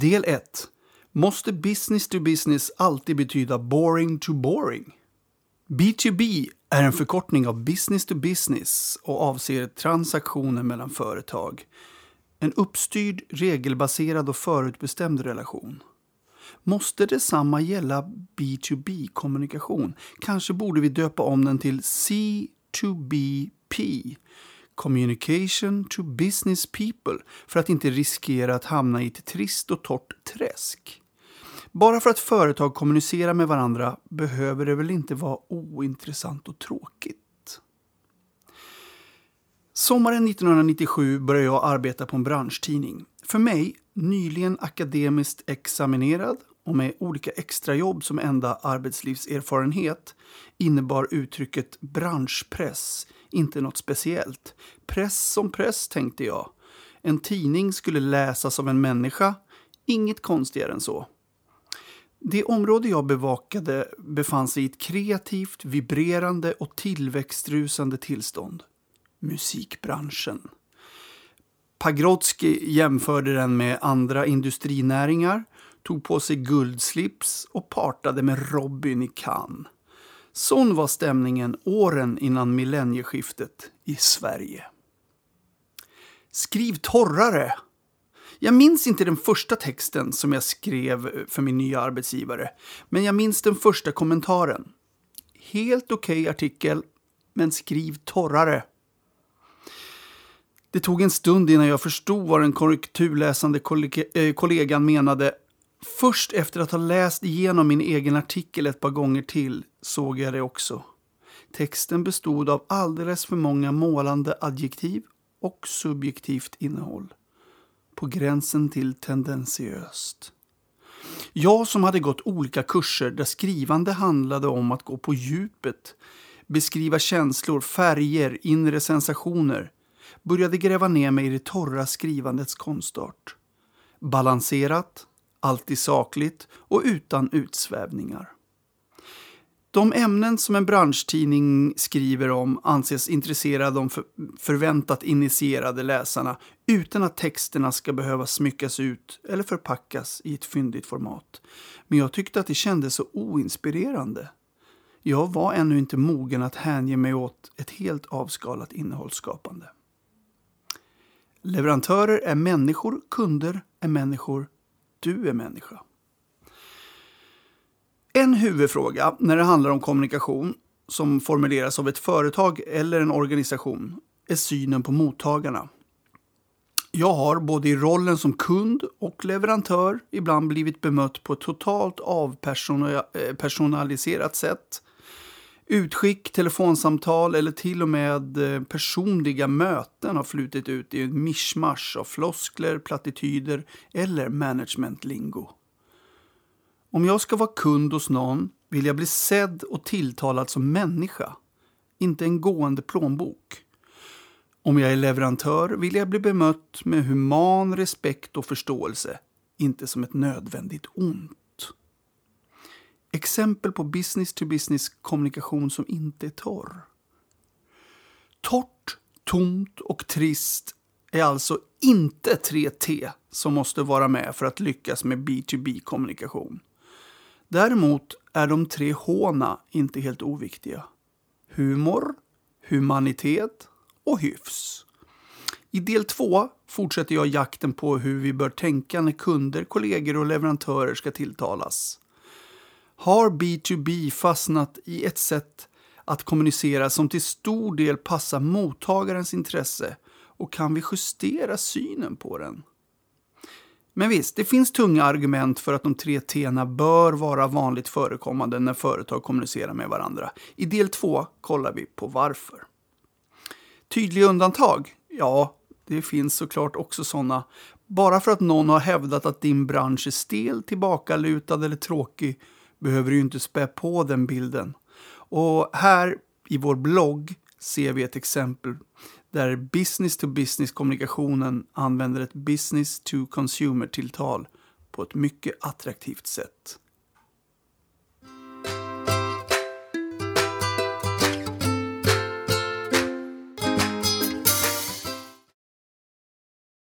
Del 1. Måste business to business alltid betyda boring to boring? B2B är en förkortning av business to business och avser transaktioner mellan företag. En uppstyrd, regelbaserad och förutbestämd relation. Måste detsamma gälla B2B-kommunikation? Kanske borde vi döpa om den till C2BP, Communication to Business People, för att inte riskera att hamna i ett trist och torrt träsk. Bara för att företag kommunicerar med varandra behöver det väl inte vara ointressant och tråkigt? Sommaren 1997 började jag arbeta på en branschtidning. För mig, nyligen akademiskt examinerad och med olika extrajobb som enda arbetslivserfarenhet innebar uttrycket branschpress inte något speciellt. Press som press, tänkte jag. En tidning skulle läsas av en människa, inget konstigare än så. Det område jag bevakade befann sig i ett kreativt, vibrerande och tillväxtrusande tillstånd. Musikbranschen. Pagrotsky jämförde den med andra industrinäringar, tog på sig guldslips och partade med Robin i Cannes. Sån var stämningen åren innan millennieskiftet i Sverige. Skriv torrare! Jag minns inte den första texten som jag skrev för min nya arbetsgivare, men jag minns den första kommentaren. Helt okej okay artikel, men skriv torrare. Det tog en stund innan jag förstod vad den korrekturläsande eh, kollegan menade. Först efter att ha läst igenom min egen artikel ett par gånger till såg jag det också. Texten bestod av alldeles för många målande adjektiv och subjektivt innehåll på gränsen till tendentiöst. Jag som hade gått olika kurser där skrivande handlade om att gå på djupet, beskriva känslor, färger, inre sensationer, började gräva ner mig i det torra skrivandets konstart. Balanserat, alltid sakligt och utan utsvävningar. De ämnen som en branschtidning skriver om anses intressera de förväntat initierade läsarna utan att texterna ska behöva smyckas ut eller förpackas i ett fyndigt format. Men jag tyckte att det kändes så oinspirerande. Jag var ännu inte mogen att hänge mig åt ett helt avskalat innehållsskapande. Leverantörer är människor, kunder är människor, du är människa. En huvudfråga när det handlar om kommunikation som formuleras av ett företag eller en organisation är synen på mottagarna. Jag har både i rollen som kund och leverantör ibland blivit bemött på ett totalt avpersonaliserat eh, sätt. Utskick, telefonsamtal eller till och med eh, personliga möten har flutit ut i en mischmasch av floskler, plattityder eller managementlingo. Om jag ska vara kund hos någon vill jag bli sedd och tilltalad som människa, inte en gående plånbok. Om jag är leverantör vill jag bli bemött med human respekt och förståelse, inte som ett nödvändigt ont. Exempel på business-to-business kommunikation som inte är torr. Torrt, tomt och trist är alltså inte 3T som måste vara med för att lyckas med B2B-kommunikation. Däremot är de tre h inte helt oviktiga. Humor, humanitet och hyfs. I del två fortsätter jag jakten på hur vi bör tänka när kunder, kollegor och leverantörer ska tilltalas. Har B2B fastnat i ett sätt att kommunicera som till stor del passar mottagarens intresse och kan vi justera synen på den? Men visst, det finns tunga argument för att de tre t bör vara vanligt förekommande när företag kommunicerar med varandra. I del 2 kollar vi på varför. Tydliga undantag? Ja, det finns såklart också sådana. Bara för att någon har hävdat att din bransch är stel, tillbakalutad eller tråkig behöver du inte spä på den bilden. Och här i vår blogg ser vi ett exempel där business-to-business-kommunikationen använder ett business-to-consumer-tilltal på ett mycket attraktivt sätt.